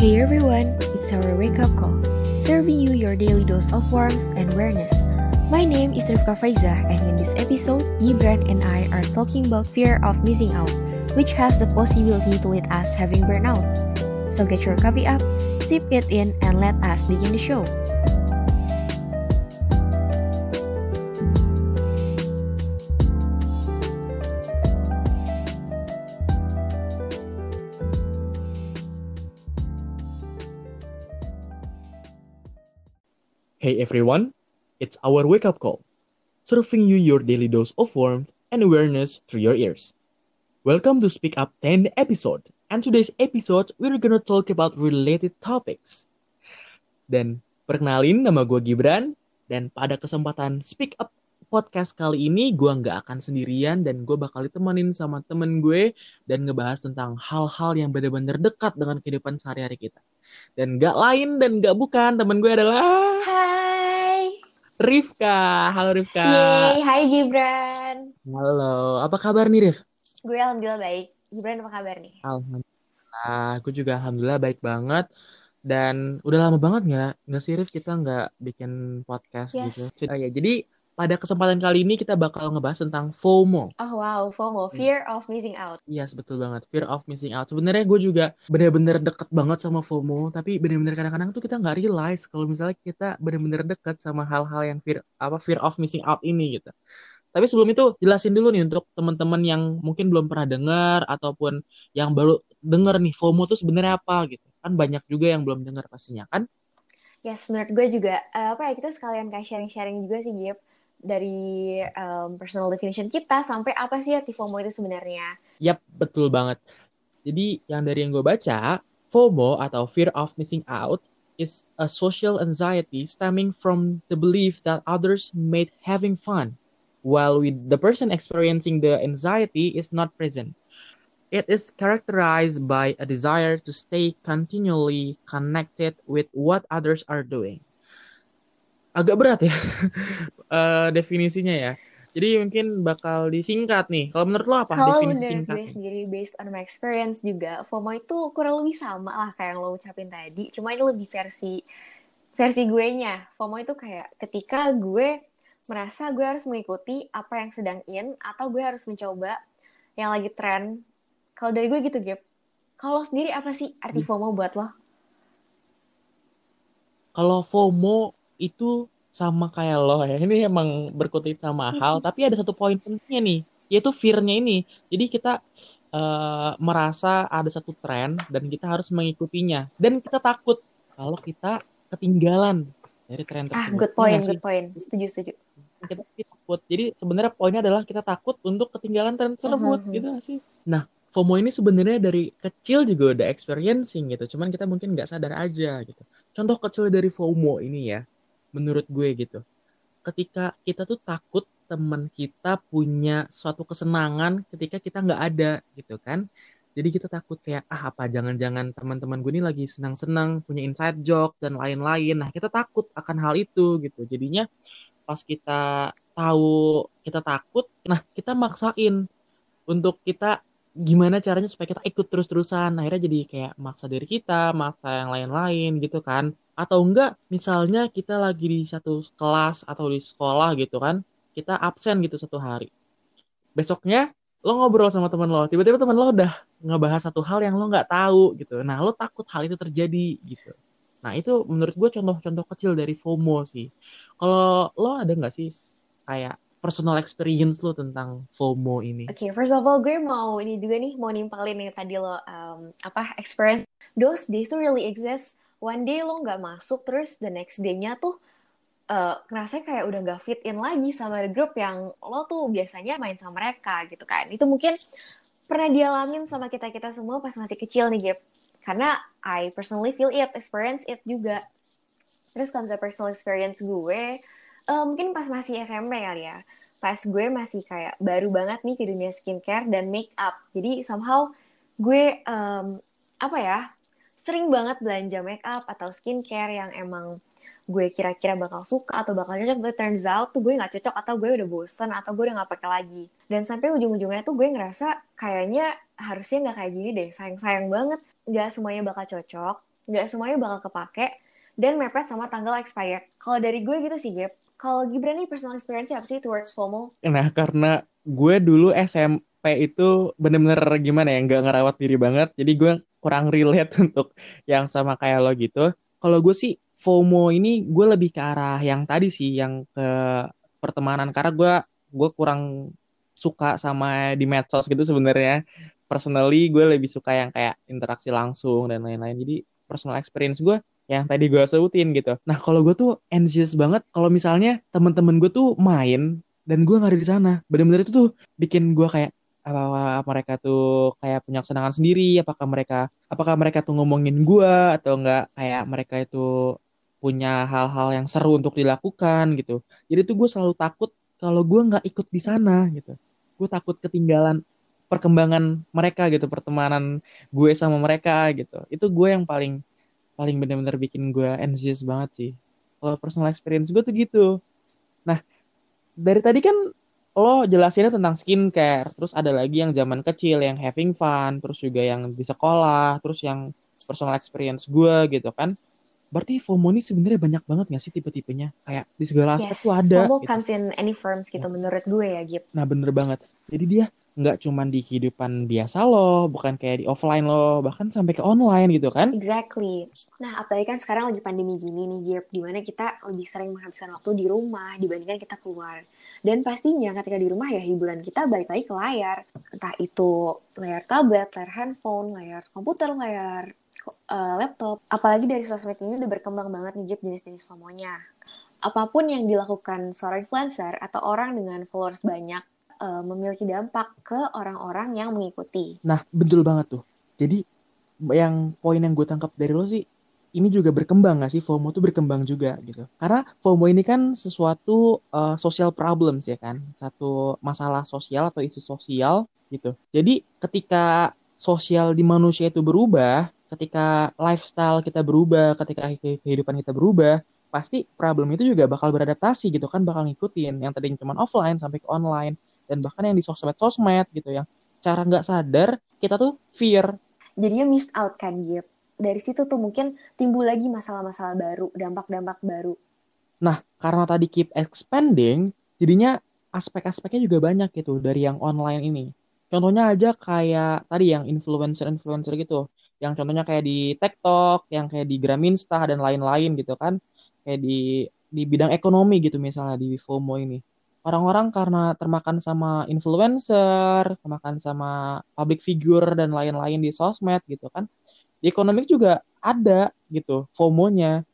Hey everyone, it's our wake up call, serving you your daily dose of warmth and awareness. My name is Rifka Faiza, and in this episode, Gibran and I are talking about fear of missing out, which has the possibility to lead us having burnout. So get your coffee up, sip it in, and let us begin the show. Hey everyone, it's our wake up call, serving you your daily dose of warmth and awareness through your ears. Welcome to Speak Up 10 episode, and today's episode we're gonna talk about related topics. Dan perkenalin nama gue Gibran, dan pada kesempatan Speak Up podcast kali ini gue nggak akan sendirian dan gue bakal ditemenin sama temen gue dan ngebahas tentang hal-hal yang benar-benar dekat dengan kehidupan sehari-hari kita. Dan nggak lain dan nggak bukan temen gue adalah Hai. Rifka. Halo Rifka. Yeay, hai Gibran. Halo, apa kabar nih Rif? Gue alhamdulillah baik. Gibran apa kabar nih? Alhamdulillah, aku juga alhamdulillah baik banget. Dan udah lama banget nggak nggak sih Rif kita nggak bikin podcast Yes. gitu. Oh, ya, jadi pada kesempatan kali ini kita bakal ngebahas tentang FOMO. Oh wow, FOMO, fear of missing out. Iya, betul banget. Fear of missing out. Sebenarnya gue juga bener-bener deket banget sama FOMO, tapi bener-bener kadang-kadang tuh kita nggak realize kalau misalnya kita bener-bener deket sama hal-hal yang fear apa fear of missing out ini gitu. Tapi sebelum itu jelasin dulu nih untuk teman-teman yang mungkin belum pernah dengar ataupun yang baru denger nih FOMO tuh sebenarnya apa gitu. Kan banyak juga yang belum dengar pastinya kan. Yes, menurut gue juga eh, apa ya kita sekalian kayak sharing-sharing juga sih Gib dari um, personal definition kita sampai apa sih arti FOMO itu sebenarnya. Yap, betul banget. Jadi yang dari yang gue baca, FOMO atau fear of missing out is a social anxiety stemming from the belief that others made having fun, while with the person experiencing the anxiety is not present. It is characterized by a desire to stay continually connected with what others are doing. Agak berat ya eh, definisinya ya. Jadi mungkin bakal disingkat nih. Kalau menurut lo apa Kalau definisi menurut gue sendiri based on my experience juga FOMO itu kurang lebih sama lah kayak yang lo ucapin tadi, cuma ini lebih versi versi gue nya. FOMO itu kayak ketika gue merasa gue harus mengikuti apa yang sedang in atau gue harus mencoba yang lagi tren. Kalau dari gue gitu, Gap. Kalau sendiri apa sih arti FOMO buat lo? Kalau FOMO itu sama kayak lo ya. Ini emang berkutip sama hal, tapi ada satu poin pentingnya nih, yaitu fear-nya ini. Jadi kita eh, merasa ada satu tren dan kita harus mengikutinya. Dan kita takut kalau kita ketinggalan dari tren Ah, tersebut. good Iya point, good point. Setuju, setuju. Kita kita takut. Jadi sebenarnya poinnya adalah kita takut untuk ketinggalan tren tersebut, gitu gak sih? Nah, FOMO ini sebenarnya dari kecil juga udah experiencing gitu, cuman kita mungkin nggak sadar aja gitu. Contoh kecil dari FOMO ini ya, menurut gue gitu. Ketika kita tuh takut teman kita punya suatu kesenangan ketika kita nggak ada gitu kan. Jadi kita takut kayak ah apa jangan-jangan teman-teman gue ini lagi senang-senang punya inside jokes dan lain-lain. Nah, kita takut akan hal itu gitu. Jadinya pas kita tahu kita takut, nah kita maksain untuk kita gimana caranya supaya kita ikut terus-terusan. Akhirnya jadi kayak maksa diri kita, maksa yang lain-lain gitu kan. Atau enggak, misalnya kita lagi di satu kelas atau di sekolah gitu kan, kita absen gitu satu hari. Besoknya lo ngobrol sama teman lo, tiba-tiba teman lo udah ngebahas satu hal yang lo nggak tahu gitu. Nah, lo takut hal itu terjadi gitu. Nah, itu menurut gue contoh-contoh kecil dari FOMO sih. Kalau lo ada nggak sih kayak personal experience lo tentang FOMO ini? Oke, first of all, gue mau ini juga nih, mau nimpalin nih tadi lo, um, apa, experience. Those days tuh really exist. One day lo nggak masuk, terus the next day-nya tuh uh, ngerasa kayak udah nggak fit in lagi sama the group yang lo tuh biasanya main sama mereka gitu kan. Itu mungkin pernah dialamin sama kita-kita semua pas masih kecil nih, Gap. Karena I personally feel it, experience it juga. Terus kalau misalnya personal experience gue, eh, mungkin pas masih SMP kali ya. Pas gue masih kayak baru banget nih ke dunia skincare dan make up. Jadi somehow gue, em, apa ya, sering banget belanja make up atau skincare yang emang gue kira-kira bakal suka atau bakal cocok but turns out tuh gue nggak cocok atau gue udah bosen atau gue udah nggak pakai lagi dan sampai ujung-ujungnya tuh gue ngerasa kayaknya harusnya nggak kayak gini deh sayang-sayang banget nggak semuanya bakal cocok nggak semuanya bakal kepake dan mepet sama tanggal expired. Kalau dari gue gitu sih Gap. Kalau Gibran nih personal experience apa sih towards FOMO? Nah karena gue dulu SMP itu bener-bener gimana ya nggak ngerawat diri banget. Jadi gue kurang relate untuk yang sama kayak lo gitu. Kalau gue sih FOMO ini gue lebih ke arah yang tadi sih yang ke pertemanan. Karena gue gue kurang suka sama di medsos gitu sebenarnya. Personally gue lebih suka yang kayak interaksi langsung dan lain-lain. Jadi personal experience gue yang tadi gue sebutin gitu. Nah kalau gue tuh anxious banget kalau misalnya temen-temen gue tuh main dan gue nggak ada di sana. Bener-bener itu tuh bikin gue kayak apa mereka tuh kayak punya kesenangan sendiri? Apakah mereka apakah mereka tuh ngomongin gue atau enggak kayak mereka itu punya hal-hal yang seru untuk dilakukan gitu. Jadi tuh gue selalu takut kalau gue nggak ikut di sana gitu. Gue takut ketinggalan perkembangan mereka gitu, pertemanan gue sama mereka gitu. Itu gue yang paling paling benar-benar bikin gue anxious banget sih. Kalau personal experience gue tuh gitu. Nah, dari tadi kan lo jelasinnya tentang skincare, terus ada lagi yang zaman kecil yang having fun, terus juga yang di sekolah, terus yang personal experience gue gitu kan. Berarti FOMO ini sebenarnya banyak banget gak sih tipe-tipenya? Kayak di segala aspek yes, tuh ada. FOMO gitu. comes in any forms gitu ya. menurut gue ya, Gip. Nah, bener banget. Jadi dia nggak cuma di kehidupan biasa loh, bukan kayak di offline loh, bahkan sampai ke online gitu kan? Exactly. Nah, apalagi kan sekarang lagi pandemi gini nih, Gip, di mana kita lebih sering menghabiskan waktu di rumah dibandingkan kita keluar. Dan pastinya ketika di rumah ya hiburan kita balik lagi ke layar. Entah itu layar tablet, layar handphone, layar komputer, layar uh, laptop. Apalagi dari sosmed ini udah berkembang banget nih Jeep jenis-jenis FOMO-nya. Apa pun yang dilakukan seorang influencer atau orang dengan followers banyak uh, memiliki dampak ke orang-orang yang mengikuti. Nah, betul banget tuh. Jadi yang poin yang gue tangkap dari lo sih ini juga berkembang gak sih FOMO tuh berkembang juga gitu karena FOMO ini kan sesuatu uh, social problems ya kan satu masalah sosial atau isu sosial gitu jadi ketika sosial di manusia itu berubah ketika lifestyle kita berubah, ketika kehidupan kita berubah, pasti problem itu juga bakal beradaptasi gitu kan, bakal ngikutin yang tadinya cuma offline sampai ke online dan bahkan yang di sosmed-sosmed gitu yang cara nggak sadar kita tuh fear. Jadinya missed out kan, Gip. Dari situ tuh mungkin timbul lagi masalah-masalah baru, dampak-dampak baru. Nah, karena tadi keep expanding, jadinya aspek-aspeknya juga banyak gitu dari yang online ini. Contohnya aja kayak tadi yang influencer-influencer gitu yang contohnya kayak di TikTok, yang kayak di Graminsta dan lain-lain gitu kan, kayak di di bidang ekonomi gitu misalnya di FOMO ini. Orang-orang karena termakan sama influencer, termakan sama public figure dan lain-lain di sosmed gitu kan. Di ekonomi juga ada gitu FOMO-nya.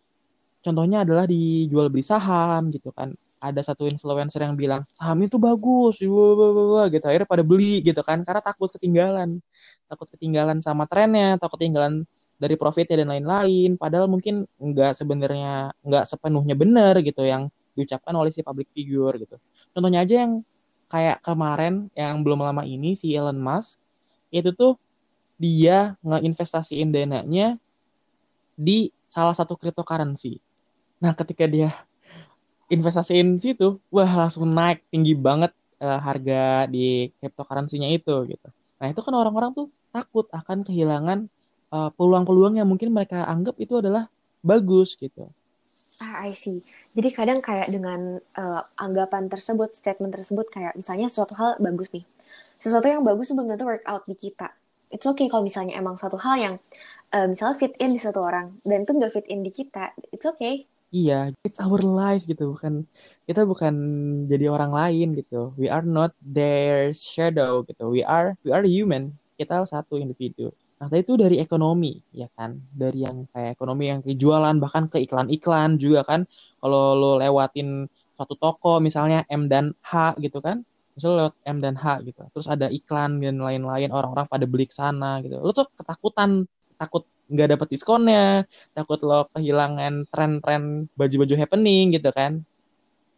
Contohnya adalah di jual beli saham gitu kan ada satu influencer yang bilang saham itu bagus gitu akhirnya pada beli gitu kan karena takut ketinggalan takut ketinggalan sama trennya takut ketinggalan dari profitnya dan lain-lain padahal mungkin nggak sebenarnya nggak sepenuhnya benar gitu yang diucapkan oleh si public figure gitu contohnya aja yang kayak kemarin yang belum lama ini si Elon Musk itu tuh dia ngeinvestasiin dananya di salah satu cryptocurrency. Nah, ketika dia investasiin situ, wah langsung naik tinggi banget uh, harga di cryptocurrency-nya itu gitu. Nah, itu kan orang-orang tuh takut akan kehilangan uh, peluang-peluang yang mungkin mereka anggap itu adalah bagus gitu. Ah, I see. Jadi kadang kayak dengan uh, anggapan tersebut, statement tersebut kayak misalnya suatu hal bagus nih. Sesuatu yang bagus belum tentu work out di kita. It's okay kalau misalnya emang satu hal yang uh, misalnya fit in di satu orang dan itu nggak fit in di kita. It's okay Iya, it's our life gitu, bukan kita bukan jadi orang lain gitu. We are not their shadow gitu. We are we are human. Kita satu individu. Nah, itu dari ekonomi, ya kan? Dari yang kayak ekonomi yang kejualan bahkan ke iklan-iklan juga kan. Kalau lo lewatin suatu toko misalnya M dan H gitu kan. Misalnya lewat M dan H gitu. Terus ada iklan dan lain-lain orang-orang pada beli ke sana gitu. Lo tuh ketakutan, takut nggak dapat diskonnya takut lo kehilangan tren-tren baju-baju happening gitu kan.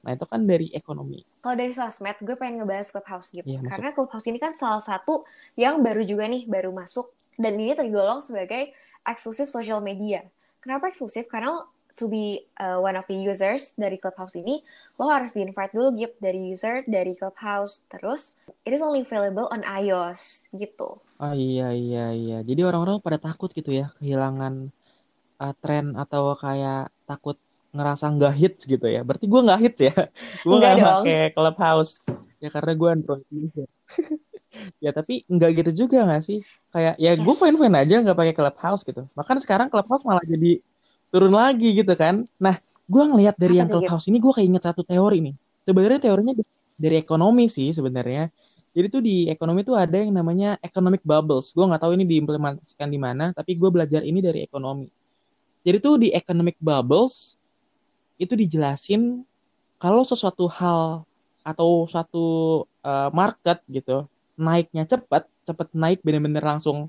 Nah itu kan dari ekonomi. Kalau dari sosmed gue pengen ngebahas clubhouse gitu. Iya, karena clubhouse ini kan salah satu yang baru juga nih baru masuk. Dan ini tergolong sebagai eksklusif social media. Kenapa eksklusif? Karena to be uh, one of the users dari Clubhouse ini, lo harus di invite dulu gift dari user dari Clubhouse. Terus, it is only available on iOS gitu. Oh iya iya iya. Jadi orang-orang pada takut gitu ya kehilangan uh, tren atau kayak takut ngerasa nggak hits gitu ya. Berarti gue nggak hits ya. gue nggak pakai Clubhouse. Ya karena gue Android user. ya tapi nggak gitu juga nggak sih? Kayak ya yes. gue fine fine aja nggak pakai Clubhouse gitu. Bahkan sekarang Clubhouse malah jadi turun lagi gitu kan. Nah, gue ngelihat dari yang Clubhouse ini gue keinget satu teori nih. Sebenarnya teorinya dari ekonomi sih sebenarnya. Jadi tuh di ekonomi tuh ada yang namanya economic bubbles. Gue nggak tahu ini diimplementasikan di mana, tapi gue belajar ini dari ekonomi. Jadi tuh di economic bubbles itu dijelasin kalau sesuatu hal atau suatu uh, market gitu naiknya cepat, cepat naik bener-bener langsung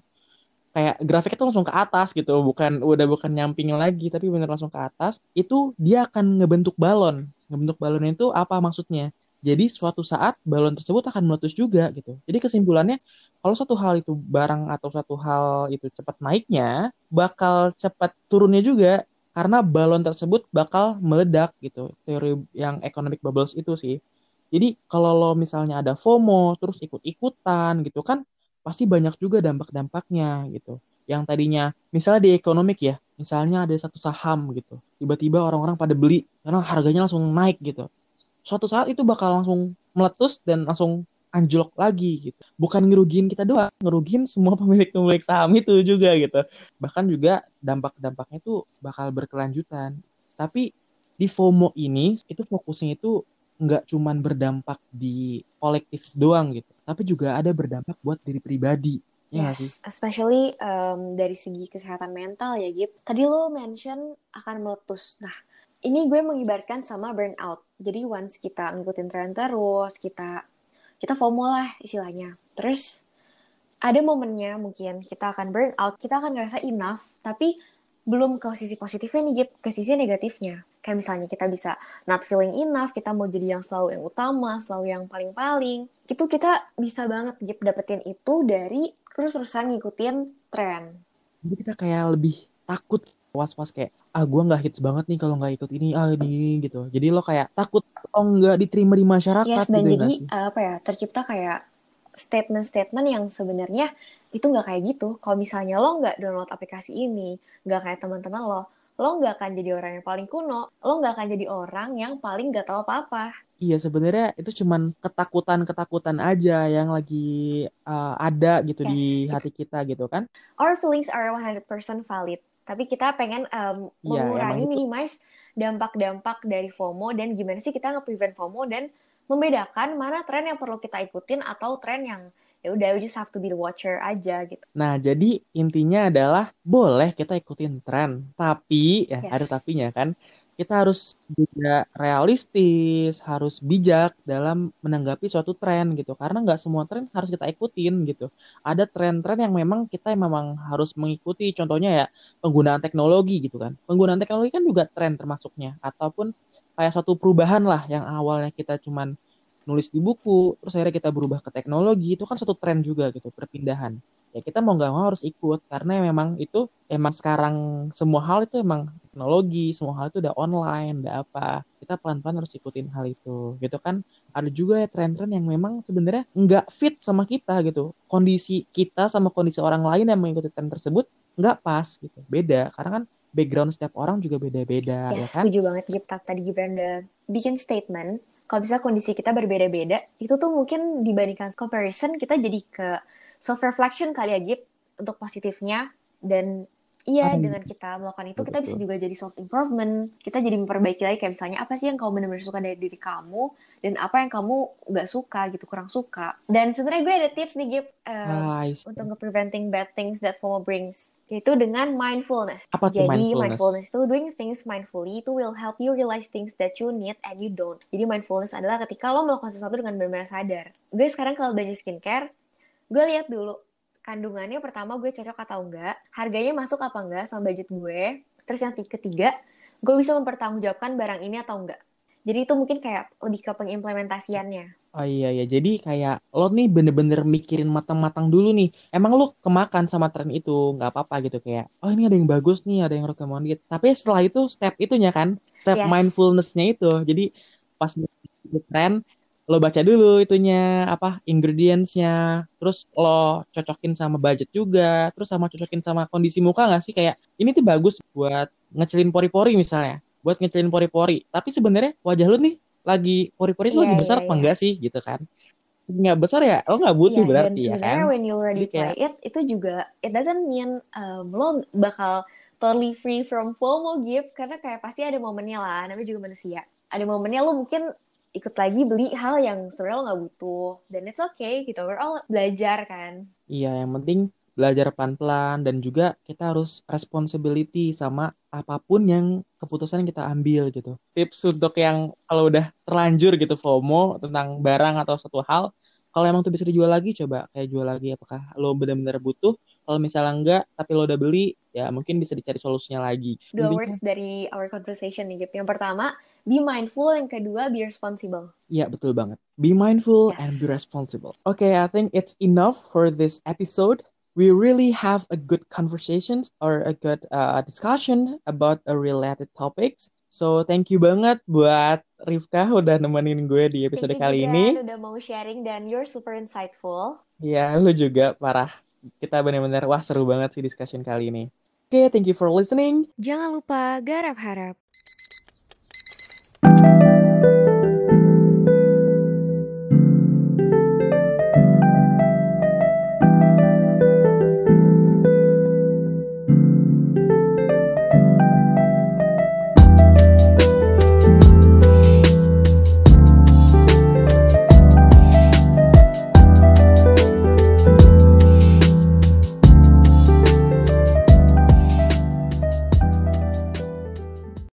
kayak grafiknya tuh langsung ke atas gitu. Bukan udah bukan nyamping lagi tapi bener langsung ke atas. Itu dia akan ngebentuk balon. Ngebentuk balon itu apa maksudnya? Jadi suatu saat balon tersebut akan meletus juga gitu. Jadi kesimpulannya kalau satu hal itu barang atau satu hal itu cepat naiknya bakal cepat turunnya juga karena balon tersebut bakal meledak gitu. Teori yang economic bubbles itu sih. Jadi kalau lo misalnya ada FOMO terus ikut-ikutan gitu kan pasti banyak juga dampak-dampaknya gitu. Yang tadinya misalnya di ekonomik ya, misalnya ada satu saham gitu, tiba-tiba orang-orang pada beli karena harganya langsung naik gitu. Suatu saat itu bakal langsung meletus dan langsung anjlok lagi gitu. Bukan ngerugiin kita doang, ngerugiin semua pemilik-pemilik saham itu juga gitu. Bahkan juga dampak-dampaknya itu bakal berkelanjutan. Tapi di FOMO ini itu fokusnya itu nggak cuman berdampak di kolektif doang gitu, tapi juga ada berdampak buat diri pribadi. Ya yes, sih? especially um, dari segi kesehatan mental ya, Gip. Tadi lo mention akan meletus. Nah, ini gue mengibarkan sama burnout. Jadi once kita ngikutin tren terus, kita kita FOMO lah istilahnya. Terus ada momennya mungkin kita akan burnout, kita akan ngerasa enough, tapi belum ke sisi positifnya nih, Gip, ke sisi negatifnya. Kayak misalnya kita bisa not feeling enough, kita mau jadi yang selalu yang utama, selalu yang paling-paling. Itu kita bisa banget Gip dapetin itu dari terus-terusan ngikutin tren. Jadi kita kayak lebih takut was-was kayak ah gue nggak hits banget nih kalau nggak ikut ini ah ini gitu jadi lo kayak takut oh nggak diterima di masyarakat yes, dan gitu jadi uh, apa ya tercipta kayak statement-statement yang sebenarnya itu nggak kayak gitu kalau misalnya lo nggak download aplikasi ini nggak kayak teman-teman lo lo nggak akan jadi orang yang paling kuno, lo nggak akan jadi orang yang paling nggak tahu apa-apa. Iya sebenarnya itu cuman ketakutan-ketakutan aja yang lagi uh, ada gitu yes. di hati kita gitu kan. Our feelings are 100% valid. Tapi kita pengen um, ya, mengurangi, minimize dampak-dampak dari FOMO dan gimana sih kita nge-prevent FOMO dan membedakan mana tren yang perlu kita ikutin atau tren yang ya udah we just have to be the watcher aja gitu. Nah, jadi intinya adalah boleh kita ikutin tren, tapi ya yes. ada tapinya kan. Kita harus juga realistis, harus bijak dalam menanggapi suatu tren gitu. Karena nggak semua tren harus kita ikutin gitu. Ada tren-tren yang memang kita memang harus mengikuti. Contohnya ya penggunaan teknologi gitu kan. Penggunaan teknologi kan juga tren termasuknya. Ataupun kayak suatu perubahan lah yang awalnya kita cuman nulis di buku, terus akhirnya kita berubah ke teknologi, itu kan satu tren juga gitu, perpindahan. Ya kita mau nggak mau harus ikut, karena memang itu, emang sekarang semua hal itu emang teknologi, semua hal itu udah online, udah apa. Kita pelan-pelan harus ikutin hal itu, gitu kan. Ada juga ya tren-tren yang memang sebenarnya nggak fit sama kita gitu. Kondisi kita sama kondisi orang lain yang mengikuti tren tersebut nggak pas gitu, beda. Karena kan background setiap orang juga beda-beda yes, ya kan? setuju banget Gip. Tadi Gibran udah bikin statement kalau bisa kondisi kita berbeda-beda, itu tuh mungkin dibandingkan comparison kita jadi ke self reflection kali ya Gip untuk positifnya. Dan Iya, um, dengan kita melakukan itu kita bisa juga jadi self improvement. Kita jadi memperbaiki lagi kayak misalnya apa sih yang kamu benar-benar suka dari diri kamu dan apa yang kamu nggak suka gitu, kurang suka. Dan sebenarnya gue ada tips nih Gip uh, nice. untuk nge-preventing bad things that FOMO brings yaitu dengan mindfulness. Apa Jadi mindfulness? mindfulness itu doing things mindfully itu will help you realize things that you need and you don't. Jadi mindfulness adalah ketika lo melakukan sesuatu dengan benar-benar sadar. Gue sekarang kalau belanja skincare, gue lihat dulu kandungannya pertama gue cocok atau enggak, harganya masuk apa enggak sama budget gue. Terus yang ketiga, gue bisa mempertanggungjawabkan barang ini atau enggak. Jadi itu mungkin kayak lebih ke pengimplementasiannya. Oh iya ya, jadi kayak lo nih bener-bener mikirin matang-matang dulu nih. Emang lo kemakan sama tren itu, nggak apa-apa gitu kayak, oh ini ada yang bagus nih, ada yang recommended. Tapi setelah itu step itunya kan, step Yes. mindfulness-nya itu. Jadi pas tren, lo baca dulu itunya apa ingredients-nya, terus lo cocokin sama budget juga, terus sama cocokin sama kondisi muka nggak sih kayak ini tuh bagus buat ngecelin pori-pori misalnya, buat ngecelin pori-pori. Tapi sebenarnya wajah lo nih lagi pori-pori itu Iya, lagi iya, besar apa iya. enggak sih gitu kan nggak besar ya lo nggak butuh dan berarti ya kan when you already kayak- try it, itu juga it doesn't mean um, lo bakal totally free from FOMO Gip karena kayak pasti ada momennya lah, namanya juga manusia. Ada momennya lo mungkin ikut lagi beli hal yang sebenarnya lo nggak butuh dan it's okay gitu. We're all belajar kan. iya yang penting belajar pelan-pelan dan juga kita harus responsibility sama apa pun yang keputusan yang kita ambil gitu tips untuk yang kalau udah terlanjur gitu FOMO tentang barang atau satu hal kalau emang tuh bisa dijual lagi coba kayak jual lagi apakah lo benar-benar butuh kalau misalnya enggak tapi lo udah beli ya mungkin bisa dicari solusinya lagi Dua Intinya- words dari our conversation nih Gip. Yang pertama, be mindful. Yang kedua, be responsible. Iya, betul banget. Be mindful Yes. and be responsible. Okay, I think it's enough for this episode. We really have a good conversations or a good uh, discussion about a related topics. So, thank you banget buat Rifka udah nemenin gue di episode Thank you, kali ini. udah mau sharing dan you're super insightful. Ya, lu juga parah. Kita benar-benar wah seru banget sih discussion kali ini. Oke, thank you for listening. Jangan lupa garap harap.